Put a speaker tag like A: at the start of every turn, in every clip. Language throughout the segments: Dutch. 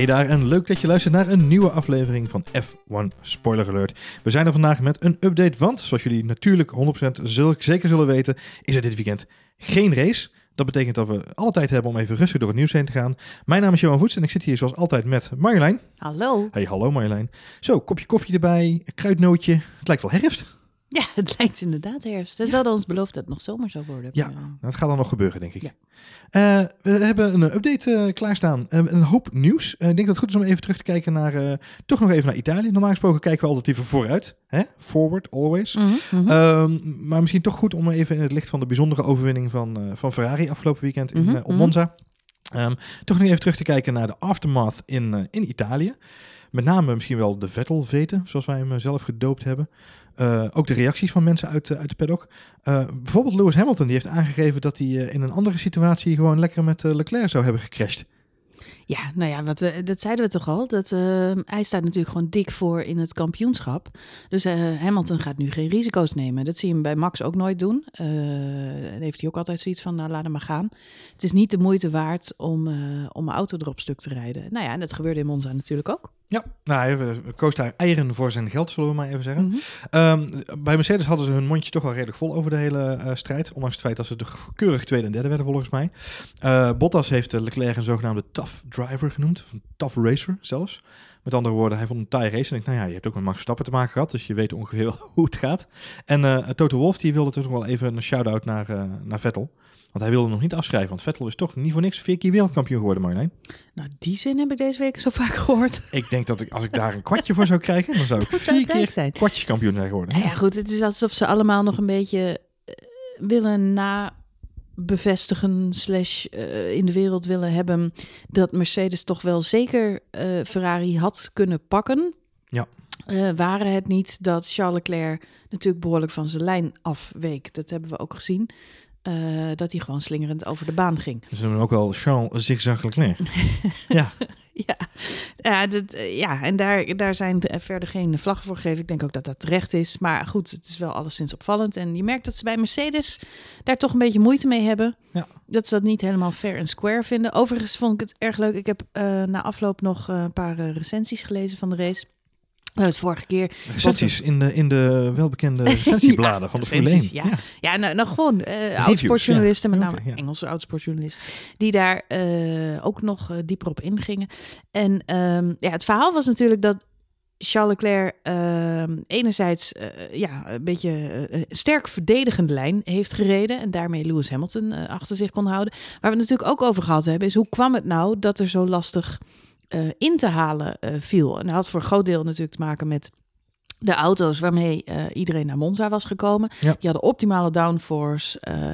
A: Hey daar en leuk dat je luistert naar een nieuwe aflevering van F1 Spoiler Alert. We zijn er vandaag met een update, want zoals jullie natuurlijk 100% zullen, zeker zullen weten, is er dit weekend geen race. Dat betekent dat we alle tijd hebben om even rustig door het nieuws heen te gaan. Mijn naam is Johan Voets en ik zit hier zoals altijd met Marjolein.
B: Hallo.
A: Hey, hallo Marjolein. Zo, kopje koffie erbij, kruidnootje. Het lijkt wel herfst.
B: Ja, het lijkt inderdaad herfst. Ze hadden ons beloofd dat het nog zomer zou worden.
A: Ja,
B: maar, eh,
A: dat gaat dan nog gebeuren, denk ik.
B: Ja.
A: Eh, we hebben een update eh, klaarstaan. Eh, een hoop nieuws. Ik denk dat het goed is om even terug te kijken naar... toch nog even naar Italië. Normaal gesproken kijken we altijd even vooruit. Hè? Forward, always.
B: mhm, mhm.
A: Ehm, maar misschien toch goed om even in het licht van de bijzondere overwinning van, van Ferrari afgelopen weekend in, op
B: mhm.
A: Monza. Ehm, toch nog even terug te kijken naar de aftermath in, in Italië. Met name misschien wel de Vettel-veten, zoals wij hem zelf gedoopt hebben. Eh, ook de reacties van mensen uit, eh, uit de paddock. Eh, bijvoorbeeld Lewis Hamilton, die heeft aangegeven dat hij in een andere situatie gewoon lekker met Leclerc zou hebben gecrashed.
B: Ja, nou ja, wat we, dat zeiden we toch al. Dat, eh, hij staat natuurlijk gewoon dik voor in het kampioenschap. Dus eh, Hamilton gaat nu geen risico's nemen. Dat zie je hem bij Max ook nooit doen. Eh, heeft hij ook altijd zoiets van, nou laat hem maar gaan. Het is niet de moeite waard om, eh, om een auto erop stuk te rijden. Nou ja, en dat gebeurde in Monza natuurlijk ook.
A: Ja, nou, hij koos daar eieren voor zijn geld, zullen we maar even zeggen.
B: Mhm.
A: Ehm, bij Mercedes hadden ze hun mondje toch wel redelijk vol over de hele strijd. Ondanks het feit dat ze de keurig tweede en derde werden volgens mij. Bottas heeft Leclerc een zogenaamde tough driver genoemd. Of een tough racer zelfs. Met andere woorden, hij vond een taaie race. En ik, nou ja, je hebt ook met Max Verstappen te maken gehad. Dus je weet ongeveer hoe het gaat. En eh Toto Wolff die wilde toch wel even een shout-out naar, eh, naar Vettel. Want hij wilde nog niet afschrijven. Want Vettel is toch niet voor niks vier keer wereldkampioen geworden, Marjolein.
B: Nou, die zin heb ik deze week zo vaak gehoord.
A: Ik denk dat ik, als ik daar een kwartje voor zou krijgen, dan zou ik
B: Dat
A: vier keer
B: zijn.
A: kwartjeskampioen zijn geworden.
B: Nou ja, goed, het is alsof ze allemaal nog een beetje eh, willen nabevestigen slash eh, in de wereld willen hebben dat Mercedes toch wel zeker eh, Ferrari had kunnen pakken.
A: Ja.
B: Eh, waren het niet dat Charles Leclerc natuurlijk behoorlijk van zijn lijn afweek. Dat hebben we ook gezien. dat hij gewoon slingerend over de baan ging.
A: Ze noemen hem ook wel Charles Zigzag Leclerc. ja,
B: Ja, ja, dat, eh, ja en daar, daar zijn er verder geen vlaggen voor gegeven. Ik denk ook dat dat terecht is. Maar goed, het is wel alleszins opvallend. En je merkt dat ze bij Mercedes daar toch een beetje moeite mee hebben.
A: Ja.
B: Dat ze dat niet helemaal fair en square vinden. Overigens vond ik het erg leuk. Ik heb eh, na afloop nog eh, een paar eh, recensies gelezen van de race. Uh, het vorige keer.
A: recensies in de, in de welbekende recentiebladen van de Formule 1.
B: recensies, ja. Ja, nou, nou gewoon uh, oud-sportjournalisten,
A: ja.
B: met name
A: ja.
B: Engelse oud-sportjournalisten, die daar uh, ook nog uh, dieper op ingingen. En um, ja, het verhaal was natuurlijk dat Charles Leclerc uh, enerzijds uh, ja, een beetje uh, sterk verdedigende lijn heeft gereden en daarmee Lewis Hamilton achter zich kon houden. Waar we het natuurlijk ook over gehad hebben, is hoe kwam het nou dat er zo lastig in te halen uh, viel? En dat had voor een groot deel natuurlijk te maken met de auto's waarmee uh, iedereen naar Monza was gekomen.
A: Ja.
B: Die hadden optimale downforce, uh, uh,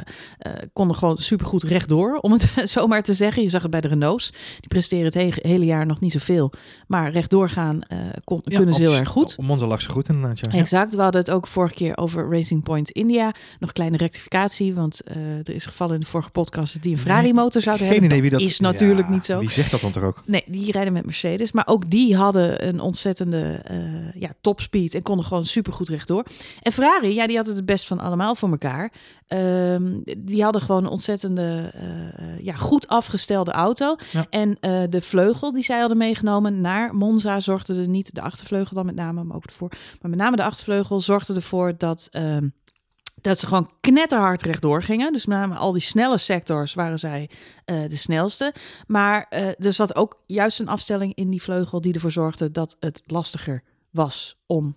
B: konden gewoon supergoed rechtdoor, om het zo maar te zeggen. Je zag het bij de Renaults. Die presteren het he hele jaar nog niet zoveel. Maar rechtdoor gaan kon, ja, kunnen ze heel erg goed.
A: Op Monza lag ze goed inderdaad. Ja.
B: Exact. We hadden het ook vorige keer over Racing Point India. Nog kleine rectificatie, want er is gevallen in de vorige podcast dat die een Ferrari-motor zouden
A: Geen
B: hebben.
A: idee wie dat
B: is natuurlijk niet zo.
A: Wie zegt dat dan toch ook?
B: Nee, die rijden met Mercedes. Maar ook die hadden een ontzettende ja, topspeed en konden gewoon supergoed rechtdoor. En Ferrari, ja, die hadden het best van allemaal voor elkaar. Um, die hadden gewoon een ontzettende, uh, ja, goed afgestelde auto.
A: Ja.
B: En uh, de vleugel die zij hadden meegenomen naar Monza zorgde er niet, de achtervleugel dan met name, maar ook de voor, maar met name de achtervleugel zorgde ervoor dat. Um, dat ze gewoon knetterhard rechtdoor gingen. Dus met name al die snelle sectors waren zij uh, de snelste. Maar uh, er zat ook juist een afstelling in die vleugel die ervoor zorgde dat het lastiger was om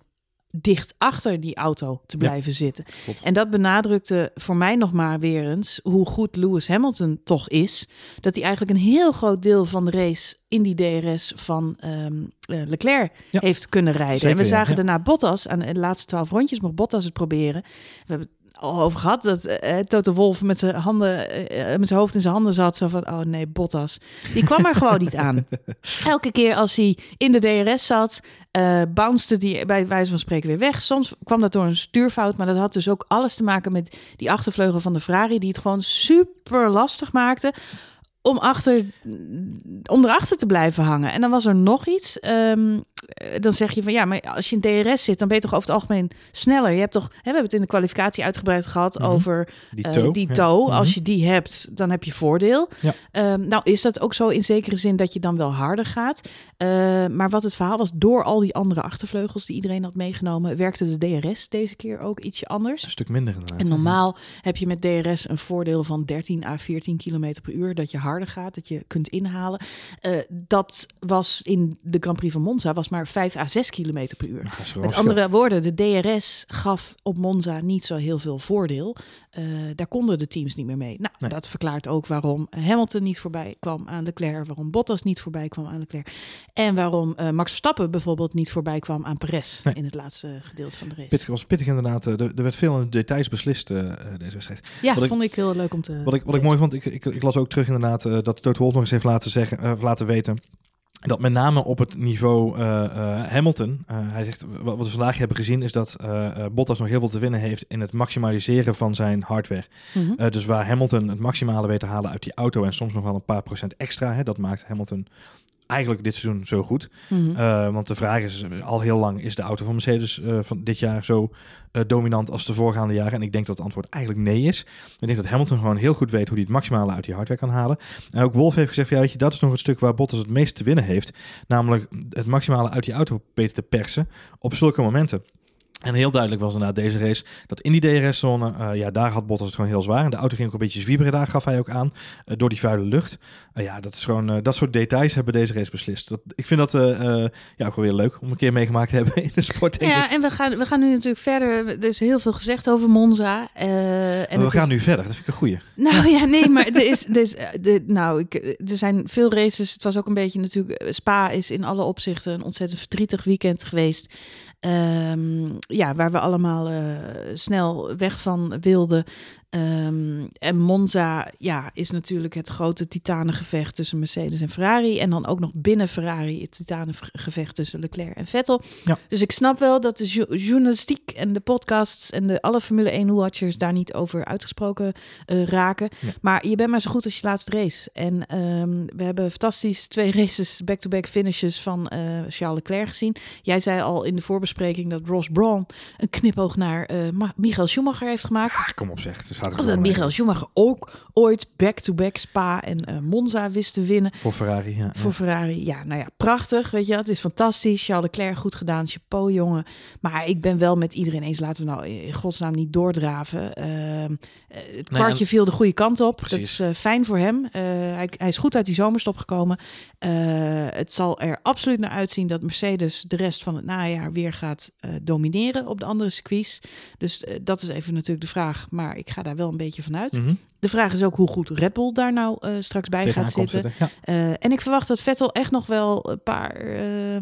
B: dicht achter die auto te blijven
A: ja,
B: zitten.
A: Klopt.
B: En dat benadrukte voor mij nog maar weer eens hoe goed Lewis Hamilton toch is. Dat hij eigenlijk een heel groot deel van de race in die DRS van um, uh, Leclerc
A: ja.
B: heeft kunnen rijden.
A: Zeker,
B: en we zagen
A: ja.
B: daarna Bottas, aan de laatste twaalf rondjes mocht Bottas het proberen. We hebben al over gehad dat uh, Toto Wolf met zijn handen, uh, met zijn hoofd in zijn handen zat. Zo van, oh nee, Bottas. Die kwam er gewoon niet aan. Elke keer als hij in de DRS zat, uh, bounced die bij wijze van spreken weer weg. Soms kwam dat door een stuurfout, maar dat had dus ook alles te maken met die achtervleugel van de Ferrari, die het gewoon super lastig maakte om, achter, om erachter te blijven hangen. En dan was er nog iets. Um, eh, dan zeg je van ja, maar als je in DRS zit, dan ben je toch over het algemeen sneller. Je hebt toch, hè, we hebben het in de kwalificatie uitgebreid gehad
A: Mhm.
B: over
A: Die
B: eh,
A: toe.
B: die
A: ja.
B: toe.
A: Mhm.
B: Als je die hebt, dan heb je voordeel.
A: Ja.
B: Ehm, nou is dat ook zo in zekere zin dat je dan wel harder gaat. Eh, maar wat het verhaal was, door al die andere achtervleugels die iedereen had meegenomen, werkte de DRS deze keer ook ietsje anders.
A: Een stuk minder inderdaad.
B: En normaal heb je met DRS een voordeel van 13 à 14 km per uur. Dat je harder gaat, dat je kunt inhalen. Eh, dat was in de Grand Prix van Monza was maar 5 à 6 km per uur. Met andere woorden, de DRS gaf op Monza niet zo heel veel voordeel. Eh, daar konden de teams niet meer mee. Nou,
A: Nee.
B: dat verklaart ook waarom Hamilton niet voorbij kwam aan Leclerc, waarom Bottas niet voorbij kwam aan Leclerc en waarom eh, Max Verstappen bijvoorbeeld niet voorbij kwam aan Perez
A: Nee.
B: in het laatste gedeelte van de race.
A: Pittig was pittig inderdaad. Eh, Er, er werd veel in de details beslist, eh, deze wedstrijd.
B: ja,
A: wat
B: vond ik heel leuk om te.
A: Wat ik, wat ik mooi vond, ik, ik, ik las ook terug inderdaad dat Toto Wolff nog eens heeft laten, zeggen, laten weten. Dat met name op het niveau eh, eh, Hamilton, eh, hij zegt, wat, we vandaag hebben gezien is dat Bottas nog heel veel te winnen heeft in het maximaliseren van zijn hardware.
B: Mhm.
A: Dus waar Hamilton het maximale weet te halen uit die auto en soms nog wel een paar procent extra, hè, dat maakt Hamilton eigenlijk dit seizoen zo goed.
B: Mhm.
A: Eh, want de vraag is, al heel lang is de auto van Mercedes eh, van dit jaar zo eh, dominant als de voorgaande jaren? En ik denk dat het antwoord eigenlijk nee is. Ik denk dat Hamilton gewoon heel goed weet hoe hij het maximale uit die hardware kan halen. En ook Wolf heeft gezegd, ja, weet je, dat is nog het stuk waar Bottas het meest te winnen heeft. Namelijk het maximale uit die auto beter te persen op zulke momenten. En heel duidelijk was inderdaad deze race dat in die DRS-zone, eh, ja, daar had Bottas het gewoon heel zwaar. En de auto ging ook een beetje zwieberen, daar gaf hij ook aan, eh, door die vuile lucht. Eh, ja, dat is gewoon, dat soort details hebben deze race beslist. Dat, ik vind dat ja, ook wel weer leuk om een keer meegemaakt te hebben in de sport, ik.
B: Ja, en we gaan, we gaan nu natuurlijk verder. Er is heel veel gezegd over Monza. en
A: we gaan
B: is-
A: nu verder, dat vind ik een goeie.
B: Nou ja, nee, maar er is, er is, de, nou, ik, er zijn veel races. Het was ook een beetje natuurlijk. Spa is in alle opzichten een ontzettend verdrietig weekend geweest. Ehm, ja, waar we allemaal eh, snel weg van wilden. Ehm, en Monza ja, is natuurlijk het grote titanengevecht tussen Mercedes en Ferrari. En dan ook nog binnen Ferrari het titanengevecht tussen Leclerc en Vettel.
A: Ja.
B: Dus ik snap wel dat de jo- journalistiek en de podcasts en de alle Formule 1-watchers daar niet over uitgesproken eh, raken.
A: Ja.
B: Maar je bent maar zo goed als je laatste race. En ehm, we hebben fantastisch twee races back-to-back finishes van eh, Charles Leclerc gezien. Jij zei al in de voorbespreking dat Ross Brawn een knipoog naar Ma- Michael Schumacher heeft gemaakt.
A: Kom op zeg, staat er
B: Of
A: gewoon
B: dat. Michael Schumacher ook ooit back-to-back Spa en eh, Monza wist te winnen
A: Voor Ferrari, ja.
B: voor Ferrari. Ja, nou ja, prachtig. Weet je, het is fantastisch. Charles Leclerc goed gedaan. Chapeau, jongen. Maar ik ben wel met iedereen eens. Laten we nou in godsnaam niet doordraven. Ehm, eh, het
A: Nee,
B: kwartje viel de goede kant op. Dat is eh, fijn voor hem. Eh, hij, hij is goed uit die zomerstop gekomen. Eh, het zal er absoluut naar uitzien dat Mercedes de rest van het najaar weer gaat eh, domineren op de andere circuits. Dus eh, dat is even natuurlijk de vraag. Maar ik ga daar wel een beetje van uit.
A: Mhm.
B: De vraag is ook hoe goed Red Bull daar nou straks bij gaat zitten.
A: zitten. Ja.
B: En ik verwacht dat Vettel echt nog wel een paar
A: Ja.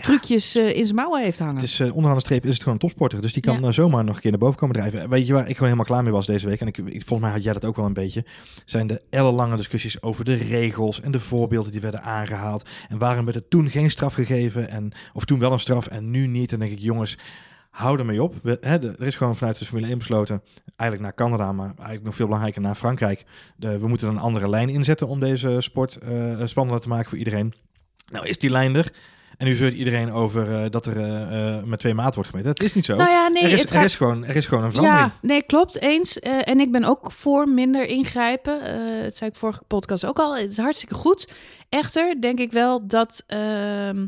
B: trucjes in zijn mouwen heeft hangen.
A: Het is onderaan de streep is het gewoon een topsporter. Dus die kan
B: Ja.
A: zomaar nog een keer naar boven komen drijven. Weet je waar ik gewoon helemaal klaar mee was deze week? En ik, ik, volgens mij had jij dat ook wel een beetje. Zijn de ellenlange discussies over de regels en de voorbeelden die werden aangehaald. En waarom werd er toen geen straf gegeven? En, of toen wel een straf en nu niet? En denk ik, jongens, hou ermee op. We, hè, er is gewoon vanuit de Formule 1 besloten, eigenlijk naar Canada, maar eigenlijk nog veel belangrijker naar Frankrijk. De, we moeten een andere lijn inzetten om deze sport eh, spannender te maken voor iedereen. Nou is die lijn er. En nu zeurt iedereen over eh, dat er eh, eh, met twee maat wordt gemeten. Dat is niet zo.
B: nou ja, nee,
A: er, is, er, is gewoon, er is gewoon een verandering.
B: Ja, nee, klopt, eens. En ik ben ook voor minder ingrijpen. Dat zei ik vorige podcast ook al. Het is hartstikke goed. Echter denk ik wel dat... ehm,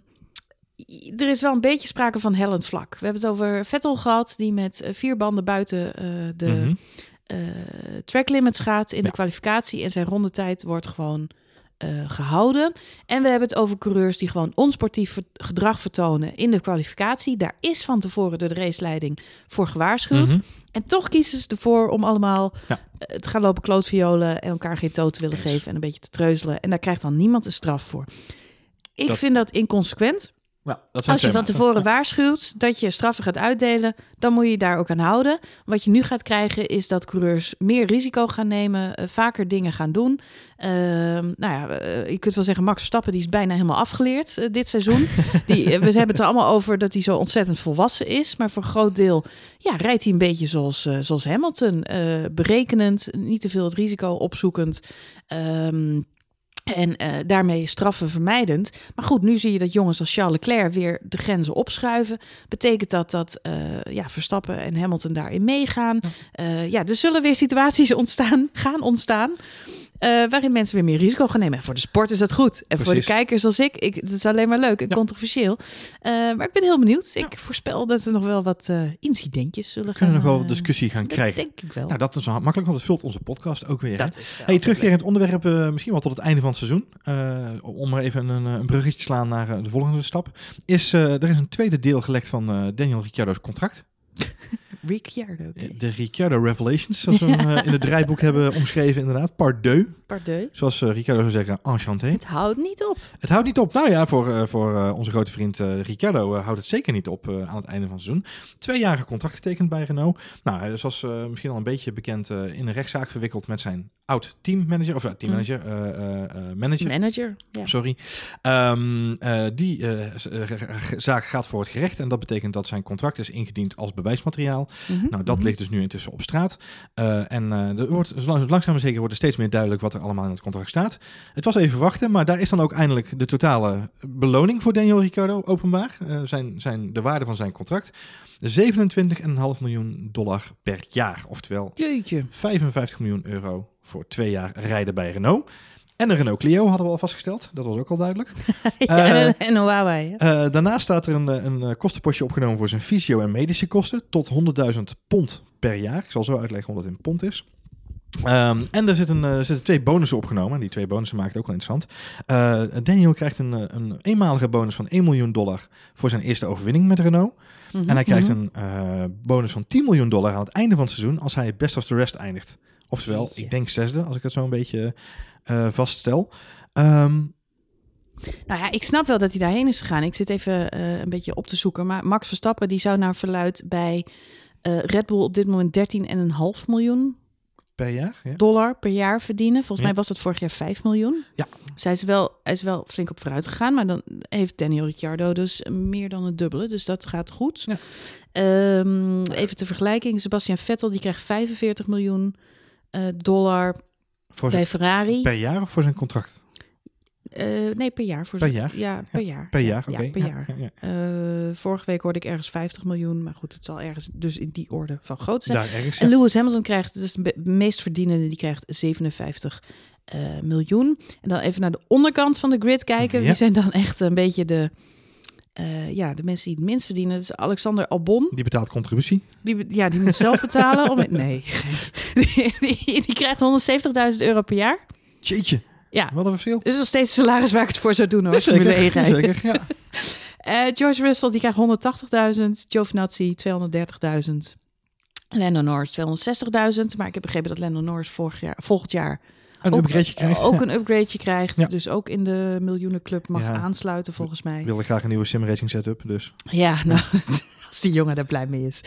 B: er is wel een beetje sprake van hellend vlak. We hebben het over Vettel gehad, die met vier banden buiten de
A: Mhm.
B: eh, track limits gaat in
A: Ja.
B: de kwalificatie. En zijn rondetijd wordt gewoon eh, gehouden. En we hebben het over coureurs die gewoon onsportief gedrag vertonen in de kwalificatie. Daar is van tevoren door de raceleiding voor gewaarschuwd.
A: Mhm.
B: En toch kiezen ze ervoor om allemaal
A: Ja.
B: eh, te gaan lopen klootviolen en elkaar geen toon te willen geven en een beetje te treuzelen. En daar krijgt dan niemand een straf voor. Ik
A: Dat-
B: vind dat inconsequent.
A: Ja, dat zijn
B: Als je van tevoren
A: Ja.
B: waarschuwt dat je straffen gaat uitdelen, dan moet je je daar ook aan houden. Wat je nu gaat krijgen is dat coureurs meer risico gaan nemen, eh, vaker dingen gaan doen. Ehm, nou ja, eh, je kunt wel zeggen, Max Verstappen die is bijna helemaal afgeleerd eh, dit seizoen. die, we hebben het er allemaal over dat hij zo ontzettend volwassen is, maar voor een groot deel ja, rijdt hij een beetje zoals, zoals Hamilton. berekenend, niet te veel het risico opzoekend. Ehm, En eh, daarmee straffen vermijdend. Maar goed, nu zie je dat jongens als Charles Leclerc weer de grenzen opschuiven. Betekent dat dat eh, ja, Verstappen en Hamilton daarin meegaan?
A: Ja.
B: Ja, er zullen weer situaties ontstaan, gaan ontstaan. Eh, waarin mensen weer meer risico gaan nemen. En voor de sport is dat goed. En voor de kijkers als ik, ik dat is alleen maar leuk en
A: Ja.
B: controversieel. Eh, maar ik ben heel benieuwd. Ik voorspel dat er nog wel wat eh, incidentjes zullen
A: We kunnen nog
B: gaan,
A: wel wat
B: eh,
A: discussie gaan
B: dat
A: krijgen.
B: denk ik wel.
A: Nou, dat is wel makkelijk, want het vult onze podcast ook weer. hè?
B: dat is wel
A: Hey, terugkerend onderwerp, misschien wel tot het einde van het seizoen. Om maar even een, een bruggetje te slaan naar de volgende stap. Is, er is een tweede deel gelekt van Daniel Ricciardo's contract.
B: Ricciardo.
A: De Ricciardo Revelations, zoals we hem eh, in het draaiboek hebben omschreven inderdaad. Part 2,
B: Pardon.
A: zoals eh, Ricciardo zou zeggen, enchanté.
B: Het houdt niet op.
A: Het houdt niet op. Nou ja, voor, eh, voor onze grote vriend Ricciardo houdt het zeker niet op aan het einde van het seizoen. Tweejarige contract getekend bij Renault. Nou, hij zoals misschien al een beetje bekend in een rechtszaak verwikkeld met zijn oud teammanager, of ja, teammanager, eh, eh, eh, manager.
B: Manager. Ja.
A: Sorry. Ehm, eh, die zaak gaat voor het gerecht en dat betekent dat zijn contract is ingediend als bewijsmateriaal.
B: Mhm.
A: Nou, dat
B: Mhm.
A: ligt dus nu intussen op straat. Eh, en eh, er wordt langzaam maar zeker wordt er steeds meer duidelijk wat er allemaal in het contract staat. Het was even wachten, maar daar is dan ook eindelijk de totale beloning voor Daniel Ricciardo openbaar. Eh, zijn, zijn, de waarde van zijn contract. 27,5 miljoen dollar per jaar. Oftewel
B: Jeetje.
A: 55 miljoen euro voor twee jaar rijden bij Renault. En een Renault Clio hadden we al vastgesteld. Dat was ook al duidelijk.
B: ja,
A: Eh,
B: en, en een Huawei.
A: Eh, daarnaast staat er een, eh, een kostenpostje opgenomen voor zijn fysio- en medische kosten. Tot 100.000 pond per jaar. Ik zal zo uitleggen wat dat in pond is. Ehm, en er zitten, eh, zitten twee bonussen opgenomen. En die twee bonussen maken het ook wel interessant. Daniel krijgt een, een eenmalige bonus van 1 miljoen dollar voor zijn eerste overwinning met Renault.
B: Mhm,
A: En hij krijgt
B: mhm.
A: een bonus van 10 miljoen dollar aan het einde van het seizoen als hij best of the rest eindigt. Oftewel,
B: Jeetje.
A: ik denk zesde, als ik het zo een beetje eh, vaststel. Ehm,
B: Nou ja, ik snap wel dat hij daarheen is gegaan. Ik zit even eh, een beetje op te zoeken. Maar Max Verstappen die zou naar verluid bij eh, Red Bull op dit moment 13,5 miljoen
A: per jaar, ja.
B: dollar per jaar verdienen. Volgens
A: Ja.
B: mij was dat vorig jaar 5 miljoen.
A: Ja.
B: Dus hij is, wel, hij is wel flink op vooruit gegaan. Maar dan heeft Daniel Ricciardo dus meer dan het dubbele. Dus dat gaat goed.
A: Ja.
B: Ehm, even ter vergelijking. Sebastian Vettel die krijgt 45 miljoen dollar
A: Voor
B: bij Ferrari.
A: per jaar of voor zijn contract?
B: Eh, nee, per jaar. Voor
A: Per
B: zijn-
A: jaar?
B: Ja, per jaar.
A: Per
B: Ja,
A: jaar,
B: ja,
A: oké.
B: per
A: Ja,
B: jaar.
A: ja, ja.
B: Eh, vorige week hoorde ik ergens 50 miljoen. Maar goed, het zal ergens dus in die orde van groot zijn.
A: Daar ergens.
B: En Lewis Hamilton krijgt, dus de meest verdienende, die krijgt 57 eh, miljoen. En dan even naar de onderkant van de grid kijken. Wie zijn dan echt een beetje de, eh, ja, de mensen die het minst verdienen? Dat is Alexander Albon.
A: Die betaalt contributie.
B: Die, ja, die moet zelf betalen. Om, nee, die, die, die krijgt 170.000 euro per jaar.
A: Jeetje,
B: Ja,
A: wat een verschil.
B: dus nog steeds het salaris waar ik het voor zou doen hoor.
A: Ja,
B: Formule 1
A: zeker, zeker, ja.
B: George Russell die krijgt 180.000, Giovinazzi 230.000, Lando Norris 260.000. Maar ik heb begrepen dat Lando Norris vorig jaar, volgend jaar
A: Een
B: ook,
A: upgradeje krijgt.
B: ook een upgradeje krijgt.
A: Ja.
B: Dus ook in de miljoenenclub mag
A: Ja.
B: aansluiten volgens mij.
A: Ik wilde graag een nieuwe simracing setup, dus.
B: Ja, nou, als die jongen daar blij mee is.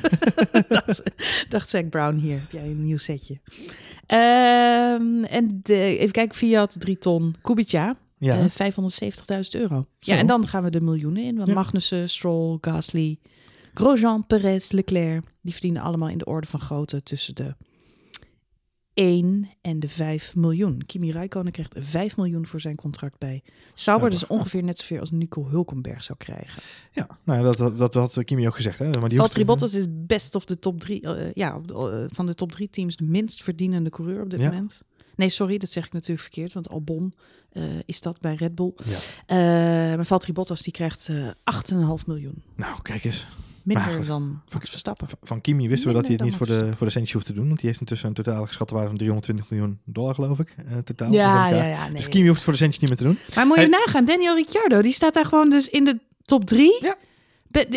B: dacht, dacht Zac Brown, hier heb jij een nieuw setje. Ehm, en de, even kijken, Fiat 3 ton, Kubica,
A: Ja,
B: eh, 570.000 euro.
A: Zo.
B: Ja, en dan gaan we de miljoenen in. Want
A: Ja.
B: Magnussen, Stroll, Gasly, Grosjean, Perez, Leclerc... die verdienen allemaal in de orde van grootte tussen de 1 en de 5 miljoen. Kimi Räikkönen krijgt 5 miljoen voor zijn contract bij Sauber.
A: Ja,
B: dus ongeveer net zoveel als Nico Hulkenberg zou krijgen.
A: ja. Nou, ja, dat, dat, had Kimi ook gezegd. Hè? Maar die
B: Valtteri Bottas is best of de top 3... ja, op de- eh, van de top 3 teams de minst verdienende coureur op dit
A: Ja.
B: moment. Nee, sorry, dat zeg ik natuurlijk verkeerd. Want Albon eh, is dat bij Red Bull.
A: Ja.
B: Eh, maar Valtteri Bottas die krijgt eh 8,5 miljoen.
A: Nou, kijk eens.
B: Minder
A: goed.
B: dan Max Verstappen.
A: Van- Van Kimi wisten we dat hij het niet voor de, voor de centjes hoeft te doen. Want die heeft intussen een totale geschatte waarde van 320 miljoen dollar, geloof ik. eh, totaal.
B: Ja, ja, ja. Nee.
A: Dus Kimi hoeft het voor de centjes niet meer te doen.
B: Maar moet je nagaan, Daniel Ricciardo, die staat daar gewoon dus in de top 3.
A: Ja.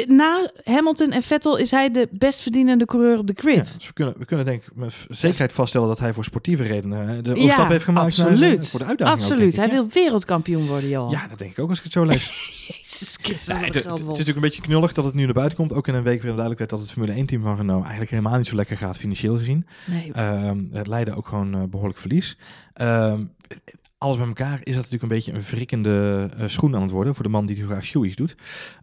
B: Na Hamilton en Vettel is hij de best verdienende coureur op de
A: Ja,
B: grid.
A: dus we kunnen, we kunnen denk ik met zekerheid vaststellen dat hij voor sportieve redenen eh, de overstap heeft gemaakt naar,
B: absoluut.
A: eh, voor de uitdaging.
B: absoluut. hij wil wereldkampioen worden, joh.
A: Ja. dat denk ik ook als ik het zo lees.
B: Jezus Christus.
A: Het, is natuurlijk een beetje knullig dat het nu naar buiten komt. Ook in een week waarin duidelijk werd dat het Formule 1-team van Renault eigenlijk helemaal niet zo lekker gaat financieel gezien.
B: Nee,
A: Ehm, het leidde ook gewoon eh, behoorlijk verlies. Ehm, alles bij elkaar is dat natuurlijk een beetje een wrikkende eh, schoen aan het worden voor de man die zo graag shoeies doet.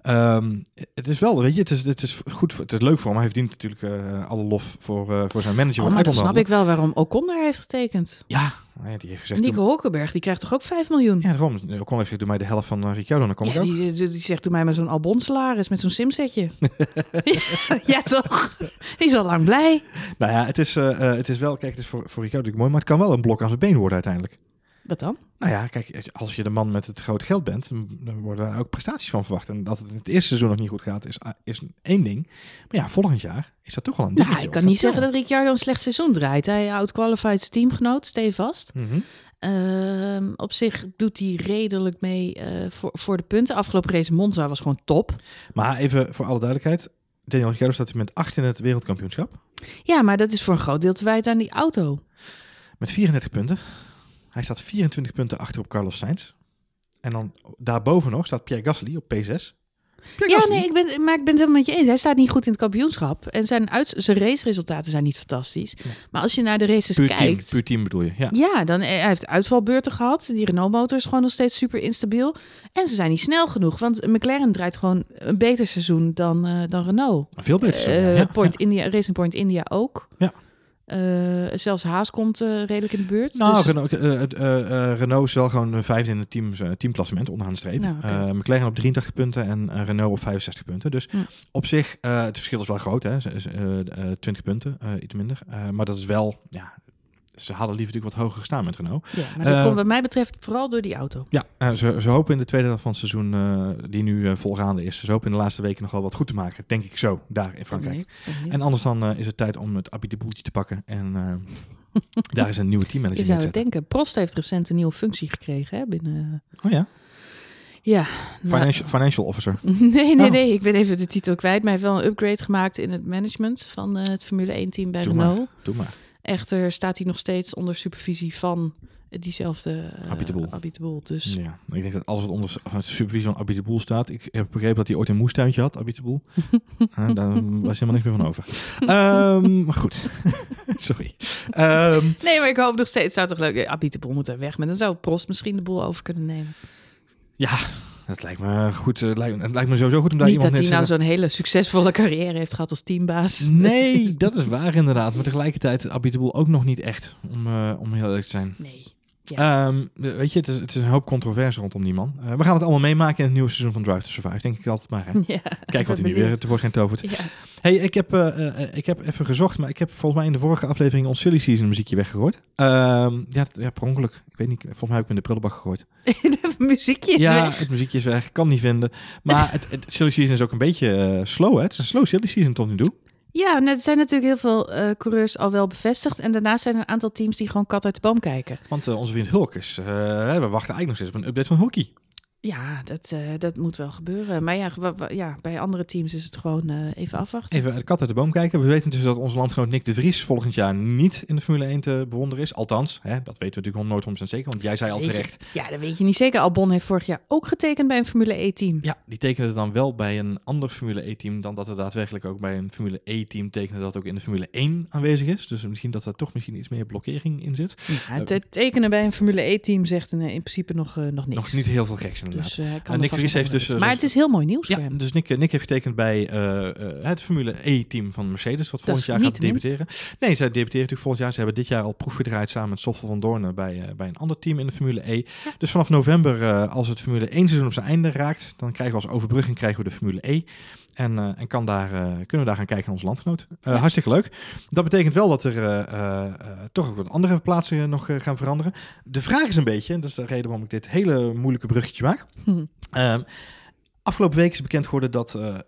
A: Ehm, het is wel, weet je, het is, het is goed, het is leuk voor hem. Hij verdient natuurlijk eh, alle lof voor, eh, voor zijn manager.
B: Oh, maar dan snap ik wel waarom Ocon daar heeft getekend.
A: Ja, nou ja, die heeft gezegd.
B: Nico Hulkenberg, die krijgt toch ook 5 miljoen?
A: Ja, daarom. Ocon heeft gezegd, doe mij de helft van Ricciardo, dan kom ik ook.
B: die, die, die zegt, doe mij maar zo'n Albon salaris met zo'n simsetje. ja, toch? Die is al lang blij.
A: Nou ja, het is, het is wel, kijk, het is voor, voor Ricciardo natuurlijk mooi, maar het kan wel een blok aan zijn been worden uiteindelijk.
B: Wat dan?
A: Nou ja, kijk, als je de man met het grote geld bent, dan worden daar ook prestaties van verwacht. En dat het in het eerste seizoen nog niet goed gaat, is, is één ding. Maar ja, volgend jaar is dat toch wel een ding.
B: Nou, ik kan niet zeggen dat Ricciardo een slecht seizoen draait. Hij outqualified zijn teamgenoot, stevast.
A: Mhm.
B: Ehm, op zich doet hij redelijk mee eh, voor, voor de punten. Afgelopen race Monza was gewoon top.
A: Maar even voor alle duidelijkheid. Daniel Ricciardo staat met 8 in het wereldkampioenschap.
B: Ja, maar dat is voor een groot deel te wijten aan die auto.
A: Met 34 punten. Hij staat 24 punten achter op Carlos Sainz. En dan daarboven nog staat Pierre Gasly op P6. Pierre
B: Ja,
A: Gasly,
B: nee, ik ben, maar ik ben het helemaal met je eens. Hij staat niet goed in het kampioenschap. En zijn, uit, zijn raceresultaten zijn niet fantastisch.
A: Nee.
B: Maar als je naar de races
A: puur team,
B: kijkt...
A: puur team bedoel je. Ja.
B: Ja, dan, eh, hij heeft uitvalbeurten gehad. Die Renault-motor is gewoon nog steeds super instabiel. En ze zijn niet snel genoeg. Want McLaren draait gewoon een beter seizoen dan, eh, dan Renault.
A: Veel beter.
B: Eh,
A: ja.
B: Point India, Racing Point India ook.
A: Ja.
B: Eh, zelfs Haas komt eh, redelijk in de buurt.
A: Nou,
B: dus-
A: Renault, eh, Renault is wel gewoon vijfde in het team, teamklassement onderaan de streep.
B: Nou,
A: McLaren op 83 punten en Renault op 65 punten. Dus
B: Hm.
A: op zich, het verschil is wel groot, hè? Z- z- eh, eh, 20 punten, iets minder. Maar dat is wel, ja, ze hadden liever natuurlijk wat hoger gestaan met Renault.
B: ja, maar dat
A: eh,
B: komt wat mij betreft vooral door die auto.
A: Ja, eh, ze, ze hopen in de tweede helft van het seizoen, eh, die nu volgaande is, ze hopen in de laatste weken nog wel wat goed te maken. Denk ik zo, daar in Frankrijk. En anders dan is het tijd om het Abitiboeltje te pakken. En daar is een nieuwe
B: Je
A: teammanager
B: zou
A: in te zetten.
B: denken. Prost heeft recent een nieuwe functie gekregen hè, binnen...
A: Oh ja,
B: Ja. nou,
A: financial, financial officer.
B: Nee, nee,
A: Oh.
B: nee. Ik ben even de titel kwijt. Maar hij heeft wel een upgrade gemaakt in het management van het Formule 1 team bij
A: Doe
B: Renault.
A: Doe maar.
B: Echter staat hij nog steeds onder supervisie van diezelfde uh,
A: Abit de Boel.
B: Abit de Boel. Dus
A: Ja, maar ik denk dat alles wat onder de supervisie van Abit de Boel staat. Ik heb begrepen dat hij ooit een moestuintje had, Abit de Boel. Eh, daar was helemaal niks meer van over. Ehm, maar goed, sorry. Ehm,
B: Nee, maar ik hoop nog steeds. Zou toch leuk Abit de Boel moet er weg. Maar dan zou Prost misschien de boel over kunnen nemen.
A: ja, dat lijkt me goed. eh, lijkt, het lijkt me sowieso goed om daar
B: Niet
A: iemand
B: dat hij nou zo'n hele succesvolle carrière heeft gehad als teambaas.
A: Nee, dat is waar inderdaad. Maar tegelijkertijd Abit de Boel ook nog niet echt, om, eh, om heel eerlijk te zijn.
B: Nee.
A: Ehm, weet je, het is, het is een hoop controverse rondom die man. Eh, we gaan het allemaal meemaken in het nieuwe seizoen van Drive to Survive, denk ik altijd maar. Hè?
B: Ja,
A: Kijk wat hij nu weer tevoorschijn tovert.
B: Ja.
A: Hey, ik heb, eh, eh, ik heb even gezocht, maar ik heb volgens mij in de vorige aflevering ons Silly Season muziekje weggegooid. Ehm, ja, ja, per ongeluk. Ik weet niet, volgens mij heb ik hem in de prullenbak gegooid.
B: muziekje is
A: ja,
B: weg.
A: het muziekje is weg, kan niet vinden. Maar het, het Silly Season is ook een beetje slow, hè? Het is een slow Silly Season tot nu toe.
B: Ja, en er zijn natuurlijk heel veel eh, coureurs al wel bevestigd. En daarnaast zijn er een aantal teams die gewoon kat uit de boom kijken.
A: Want eh, onze vriend Hulk is, eh, we wachten eigenlijk nog steeds op een update van Hulkie.
B: Ja, dat, eh, dat moet wel gebeuren. Maar ja, ja, bij andere teams is het gewoon eh, even afwachten.
A: Even de kat uit de boom kijken. We weten dus dat onze landgenoot Nick de Vries volgend jaar niet in de Formule 1 te bewonderen is. Althans, hè, dat weten we natuurlijk nooit 100% zeker, want jij zei al
B: je.
A: terecht.
B: Ja, dat weet je niet zeker. Albon heeft vorig jaar ook getekend bij een Formule E-team.
A: Ja, die tekenen dan wel bij een ander Formule E-team dan dat er daadwerkelijk ook bij een Formule E-team tekenen dat ook in de Formule 1 aanwezig is. Dus misschien dat er toch misschien iets meer blokkering in zit.
B: Ja, het het tekenen bij een Formule E-team zegt in, in principe nog, eh, nog niks.
A: Nog niet heel veel geks inderdaad.
B: Dus, eh,
A: Nick Vries heeft dus, eh,
B: maar het is heel mooi nieuws voor
A: Ja,
B: hem.
A: dus Nick, Nick heeft getekend bij eh, eh, het Formule E-team van Mercedes, wat volgend jaar gaat debuteren. Nee, zij debuteren natuurlijk volgend jaar. Ze hebben dit jaar al proef gedraaid samen met Stoffel van Doornen bij, eh, bij een ander team in de Formule E. Dus vanaf november, eh, als het Formule 1 seizoen op zijn einde raakt, dan krijgen we als overbrugging krijgen we de Formule E. En, eh, en kan daar, eh, kunnen we daar gaan kijken naar onze landgenoot. Eh,
B: Ja.
A: Hartstikke leuk. Dat betekent wel dat er toch ook wat andere plaatsen nog gaan veranderen. De vraag is een beetje, en dat is de reden waarom ik dit hele moeilijke bruggetje maak.
B: Hm.
A: Afgelopen week is bekend geworden dat eh, eh,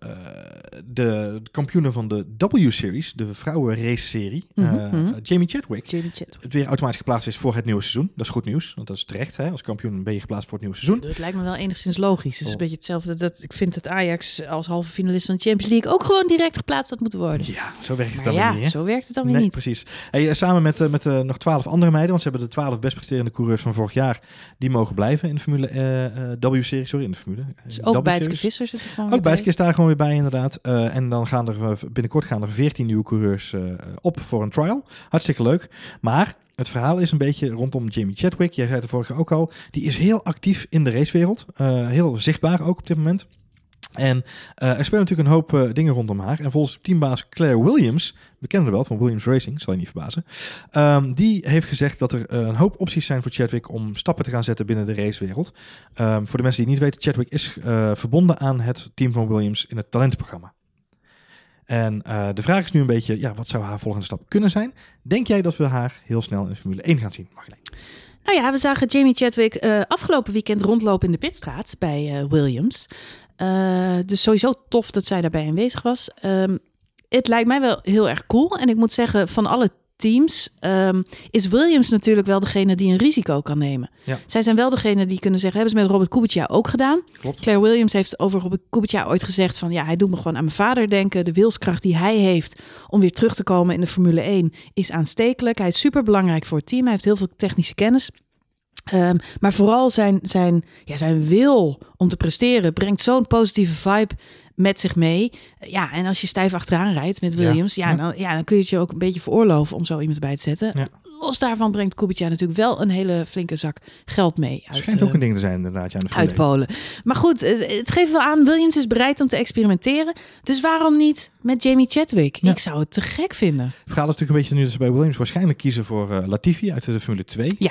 A: de kampioenen van de W-series, de vrouwen-race-serie, eh,
B: Mhm, mhm.
A: Jamie Chadwick,
B: Jamie
A: het weer automatisch geplaatst is voor het nieuwe seizoen. Dat is goed nieuws, want dat is terecht. Hè? Als kampioen ben je geplaatst voor het nieuwe seizoen.
B: Het lijkt me wel enigszins logisch. Het is
A: Oh.
B: een beetje hetzelfde dat ik vind dat Ajax als halve finalist van de Champions League ook gewoon direct geplaatst had moeten worden.
A: Ja, zo werkt het
B: Maar
A: dan
B: ja,
A: weer niet. Hè?
B: zo werkt het dan weer
A: Nee,
B: niet.
A: precies. Hey, samen met, met nog twaalf andere meiden, want ze hebben de twaalf best presterende coureurs van vorig jaar, die mogen blijven in de Formule eh, eh, W-serie, sorry, in de Formule.
B: Dus ook bij het
A: W-series.
B: Visser zit er gewoon
A: Ook Bijtske is daar gewoon weer bij, inderdaad. Eh, en dan gaan er eh, binnenkort gaan er 14 nieuwe coureurs eh, op voor een trial. Hartstikke leuk. Maar Het verhaal is een beetje rondom Jamie Chadwick. Jij zei het vorige ook al. Die is heel actief in de racewereld. Uh, heel zichtbaar ook op dit moment. En uh, er spelen natuurlijk een hoop uh, dingen rondom haar. En volgens teambaas Claire Williams, we kennen haar wel van Williams Racing, zal je niet verbazen. Um, die heeft gezegd dat er uh, een hoop opties zijn voor Chadwick om stappen te gaan zetten binnen de racewereld. Um, voor de mensen die het niet weten, Chadwick is verbonden aan het team van Williams in het talentenprogramma. En de vraag is nu een beetje, ja, wat zou haar volgende stap kunnen zijn? Denk jij dat we haar heel snel in Formule 1 gaan zien, Marjolein?
B: Nou ja, we zagen Jamie Chadwick afgelopen weekend rondlopen in de pitstraat bij Williams. Uh, dus sowieso tof dat zij daarbij aanwezig was. Um, het lijkt mij wel heel erg cool. En ik moet zeggen, van alle teams um, is Williams natuurlijk wel degene die een risico kan nemen.
A: Ja.
B: Zij zijn wel degene die kunnen zeggen, hebben ze met Robert Kubica ook gedaan.
A: Klopt.
B: Claire Williams heeft over Robert Kubica ooit gezegd van, ja, hij doet me gewoon aan mijn vader denken. De wilskracht die hij heeft om weer terug te komen in de Formule 1 is aanstekelijk. Hij is super belangrijk voor het team. Hij heeft heel veel technische kennis. Um, maar vooral zijn, zijn, ja, zijn wil om te presteren brengt zo'n positieve vibe met zich mee. Ja, en als je stijf achteraan rijdt met Williams, ja, ja, Dan, ja dan kun je het je ook een beetje veroorloven om zo iemand bij te zetten.
A: Ja
B: los daarvan brengt Kubica natuurlijk wel een hele flinke zak geld mee.
A: Uit, Schijnt ook een ding te zijn inderdaad. Ja, de
B: uit Polen. Maar goed, het, het, geeft wel aan, Williams is bereid om te experimenteren. Dus waarom niet met Jamie Chadwick?
A: Ja.
B: Ik zou het te gek vinden.
A: Het verhaal is natuurlijk een beetje nu dat ze bij Williams waarschijnlijk kiezen voor uh, Latifi uit de Formule 2.
B: Ja.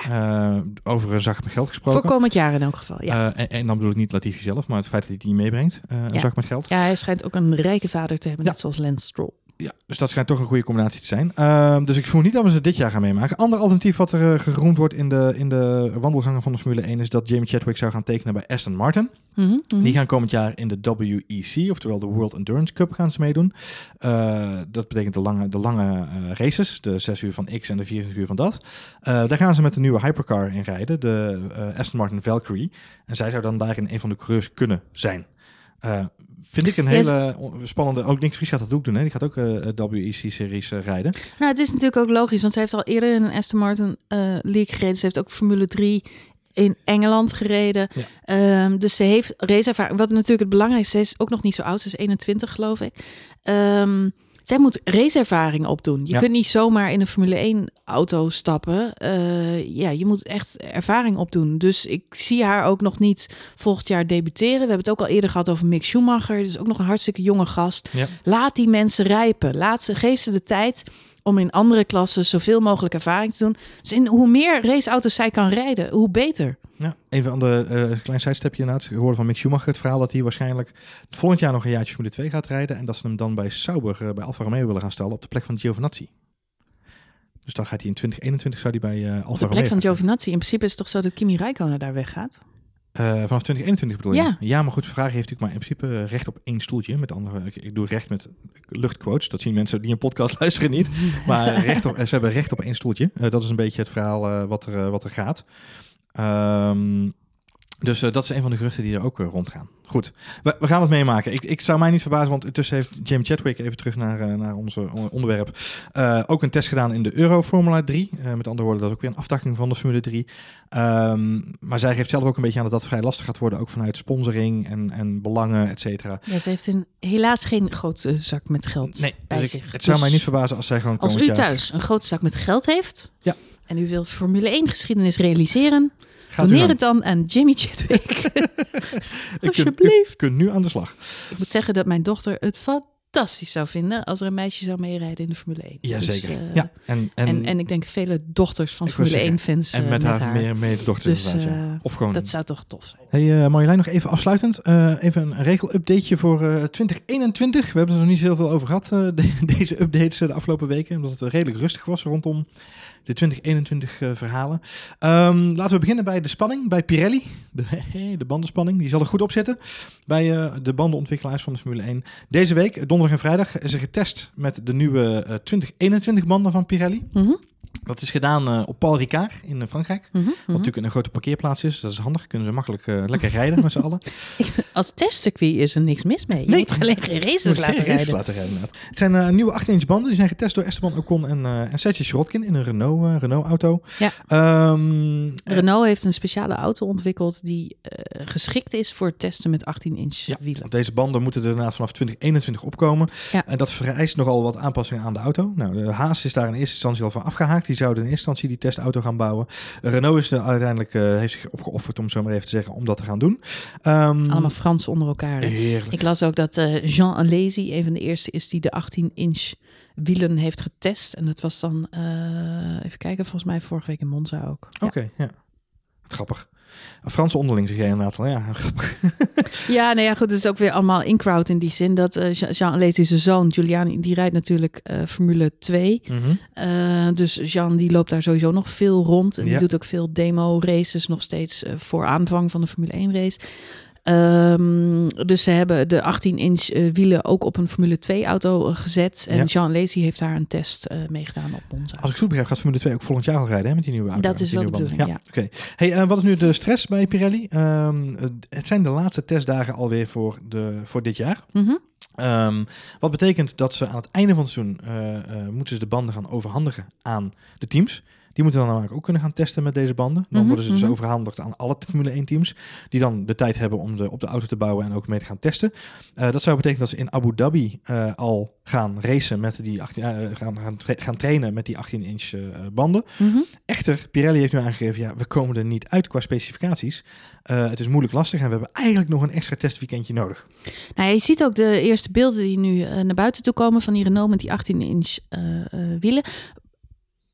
A: Uh, over een zak met geld gesproken.
B: Voor komend jaar in elk geval, ja.
A: Uh, en, en, dan bedoel ik niet Latifi zelf, maar het feit dat hij die meebrengt, een
B: ja.
A: zak met geld.
B: Ja, hij schijnt ook een rijke vader te hebben, net zoals Lance Stroll.
A: Ja, dus dat schijnt toch een goede combinatie te zijn. Uh, dus ik vermoed niet dat we ze dit jaar gaan meemaken. Ander alternatief wat er uh, geroemd wordt in de, in de wandelgangen van de Formule 1 is dat Jamie Chadwick zou gaan tekenen bij Aston Martin.
B: Mm -hmm, mm -hmm.
A: Die gaan komend jaar in de WEC, oftewel de World Endurance Cup, gaan ze meedoen. Uh, dat betekent de lange, de lange races, de 6 uur van X en de 24 uur van dat. Uh, daar gaan ze met de nieuwe hypercar in rijden, de uh, Aston Martin Valkyrie. En zij zou dan daarin een van de coureurs kunnen zijn. Uh, vind ik een hele yes. spannende. Ook Nick Vries gaat dat ook doen. Hè? Die gaat ook uh, WEC-series uh, rijden.
B: Nou, het is natuurlijk ook logisch, want ze heeft al eerder in een Aston Martin uh, League gereden. Ze heeft ook Formule 3 in Engeland gereden.
A: Ja.
B: Um, dus ze heeft raceervaring. Wat natuurlijk het belangrijkste is, ook nog niet zo oud. Ze is 21, geloof ik. Um, zij moet raceervaring opdoen. Je
A: Ja.
B: kunt niet zomaar in een Formule 1 auto stappen. Uh, ja, je moet echt ervaring opdoen. Dus ik zie haar ook nog niet volgend jaar debuteren. We hebben het ook al eerder gehad over Mick Schumacher. Dus ook nog een hartstikke jonge gast.
A: Ja.
B: Laat die mensen rijpen. Laat ze, geef ze de tijd om in andere klassen zoveel mogelijk ervaring te doen. Dus in, hoe meer raceauto's zij kan rijden, hoe beter.
A: Ja, even aan de uh, klein sidestepje inderdaad. Ik hoorde van Mick Schumacher het verhaal dat hij waarschijnlijk volgend jaar nog een jaartje Formule 2 gaat rijden. En dat ze hem dan bij Sauber, uh, bij Alfa Romeo willen gaan stellen op de plek van Giovinazzi. Dus dan gaat hij in 2021 zou hij bij uh, Alfa
B: Op de
A: Romeo
B: plek van Giovinazzi. In principe is het toch zo dat Kimi Räikkönen daar weggaat?
A: Uh, vanaf 2021 bedoel je?
B: Ja.
A: ja, maar goed, Ferrari heeft natuurlijk maar in principe recht op één stoeltje. Met andere, ik, ik doe recht met luchtquotes. Dat zien mensen die een podcast luisteren niet. Maar recht op, ze hebben recht op één stoeltje. Uh, dat is een beetje het verhaal uh, wat, er, wat er gaat. Um, dus uh, dat is een van de geruchten die er ook uh, rondgaan. Goed, we, we, gaan het meemaken. Ik, ik zou mij niet verbazen, want intussen heeft James Chadwick, even terug naar, uh, naar onze onderwerp, ook een test gedaan in de Euro Formula 3. met andere woorden, dat is ook weer een aftakking van de Formule 3. Um, maar zij geeft zelf ook een beetje aan dat dat vrij lastig gaat worden, ook vanuit sponsoring en, en belangen, et cetera.
B: Ja, ze heeft een, helaas geen grote zak met geld
A: nee,
B: bij
A: dus
B: zich.
A: Ik, het zou mij niet verbazen als zij gewoon
B: Als u
A: jaar...
B: thuis een grote zak met geld heeft
A: Ja.
B: En u wilt Formule 1 geschiedenis realiseren...
A: Gaat
B: Doneer het dan aan Jimmy Chadwick. Alsjeblieft.
A: kunt nu aan de slag.
B: Ik moet zeggen dat mijn dochter het fantastisch zou vinden als er een meisje zou meerijden in de Formule 1.
A: Jazeker.
B: Dus, uh,
A: ja, en, en,
B: en, en ik denk vele dochters van Formule
A: zeggen,
B: 1 fans
A: en
B: uh,
A: met,
B: met
A: haar, meer mededochters
B: Dus,
A: inderdaad, ja.
B: uh,
A: Of gewoon...
B: Dat zou toch tof zijn.
A: Hey Marjolein, nog even afsluitend. Even een regel-updateje voor uh, 2021. We hebben er nog niet heel veel over gehad, de, deze updates de afgelopen weken. Omdat het redelijk rustig was rondom de 2021 uh, verhalen. Um, laten we beginnen bij de spanning, bij Pirelli. De, de bandenspanning, die zal er goed op zitten. Bij uh, de bandenontwikkelaars van de Formule 1. Deze week, donderdag en vrijdag, is er getest met de nieuwe uh, 2021 banden van Pirelli.
B: Mm.
A: Dat is gedaan uh, op Paul Ricard in Frankrijk.
B: Mm -hmm,
A: Wat natuurlijk een grote parkeerplaats is. Dat is handig. Kunnen ze makkelijk uh, lekker rijden met z'n allen.
B: Als testcircuit is er niks mis mee. Je
A: Nee.
B: moet alleen geen races
A: Moet
B: laten
A: geen races
B: rijden.
A: laten rijden. Het zijn uh, nieuwe 8-inch banden. Die zijn getest door Esteban Ocon en, uh, en Sergio Sirotkin in een Renault, Renault auto.
B: Ja.
A: Um,
B: Renault heeft een speciale auto ontwikkeld die geschikt is voor testen met 18 inch
A: ja,
B: wielen.
A: deze banden moeten er inderdaad vanaf 2021 opkomen.
B: Ja.
A: En dat vereist nogal wat aanpassingen aan de auto. Nou, de Haas is daar in eerste instantie al van afgehaakt. Die zouden in eerste instantie die testauto gaan bouwen. Renault is er uiteindelijk, eh, heeft zich opgeofferd, om zo maar even te zeggen, om dat te gaan doen. Ehm,
B: Allemaal Frans onder elkaar.
A: Heerlijk.
B: Ik las ook dat eh, Jean Alesi een van de eerste is die de 18-inch wielen heeft getest. En dat was dan, eh, even kijken, volgens mij vorige week in Monza ook. Ja.
A: Oké, ja. Grappig. Franse onderling zeg jij inderdaad al. Ja, grappig.
B: Ja, nou ja, goed. Het is ook weer allemaal in-crowd in die zin. Dat eh, Jean- Alesi, zijn zoon, Giuliani, die rijdt natuurlijk eh, Formule 2.
A: Mhm.
B: Eh, dus Jean die loopt daar sowieso nog veel rond. En die
A: Ja.
B: doet ook veel demo races nog steeds voor aanvang van de Formule 1 Ehm, dus ze hebben de 18-inch wielen ook op een Formule 2 auto eh, gezet. En
A: Ja.
B: Jean Lacey heeft daar een test eh meegedaan op Monza.
A: Als ik goed begrijp, gaat Formule 2 ook volgend jaar al rijden hè, met die nieuwe auto.
B: Dat is wel de bedoeling,
A: banden. Oké. Hey, eh, wat is nu de stress bij Pirelli? Ehm, het zijn de laatste testdagen alweer voor, de, voor dit jaar.
B: Mhm.
A: Ehm, wat betekent dat ze aan het einde van het seizoen eh, eh, moeten ze de banden gaan overhandigen aan de teams. Die moeten dan namelijk ook kunnen gaan testen met deze banden. Dan
B: Mhm,
A: worden ze dus
B: mhm.
A: overhandigd aan alle Formule 1 teams. Die dan de tijd hebben om de, op de auto te bouwen en ook mee te gaan testen. Eh, dat zou betekenen dat ze in Abu Dhabi eh, al gaan racen met die 18, eh, gaan, gaan, tra- gaan trainen met die 18 inch banden.
B: Mhm.
A: Echter, Pirelli heeft nu aangegeven, ja, we komen er niet uit qua specificaties. Het is moeilijk lastig en we hebben eigenlijk nog een extra testweekendje nodig.
B: Nou, je ziet ook de eerste beelden die nu naar buiten toe komen van die Renault met die 18-inch wielen.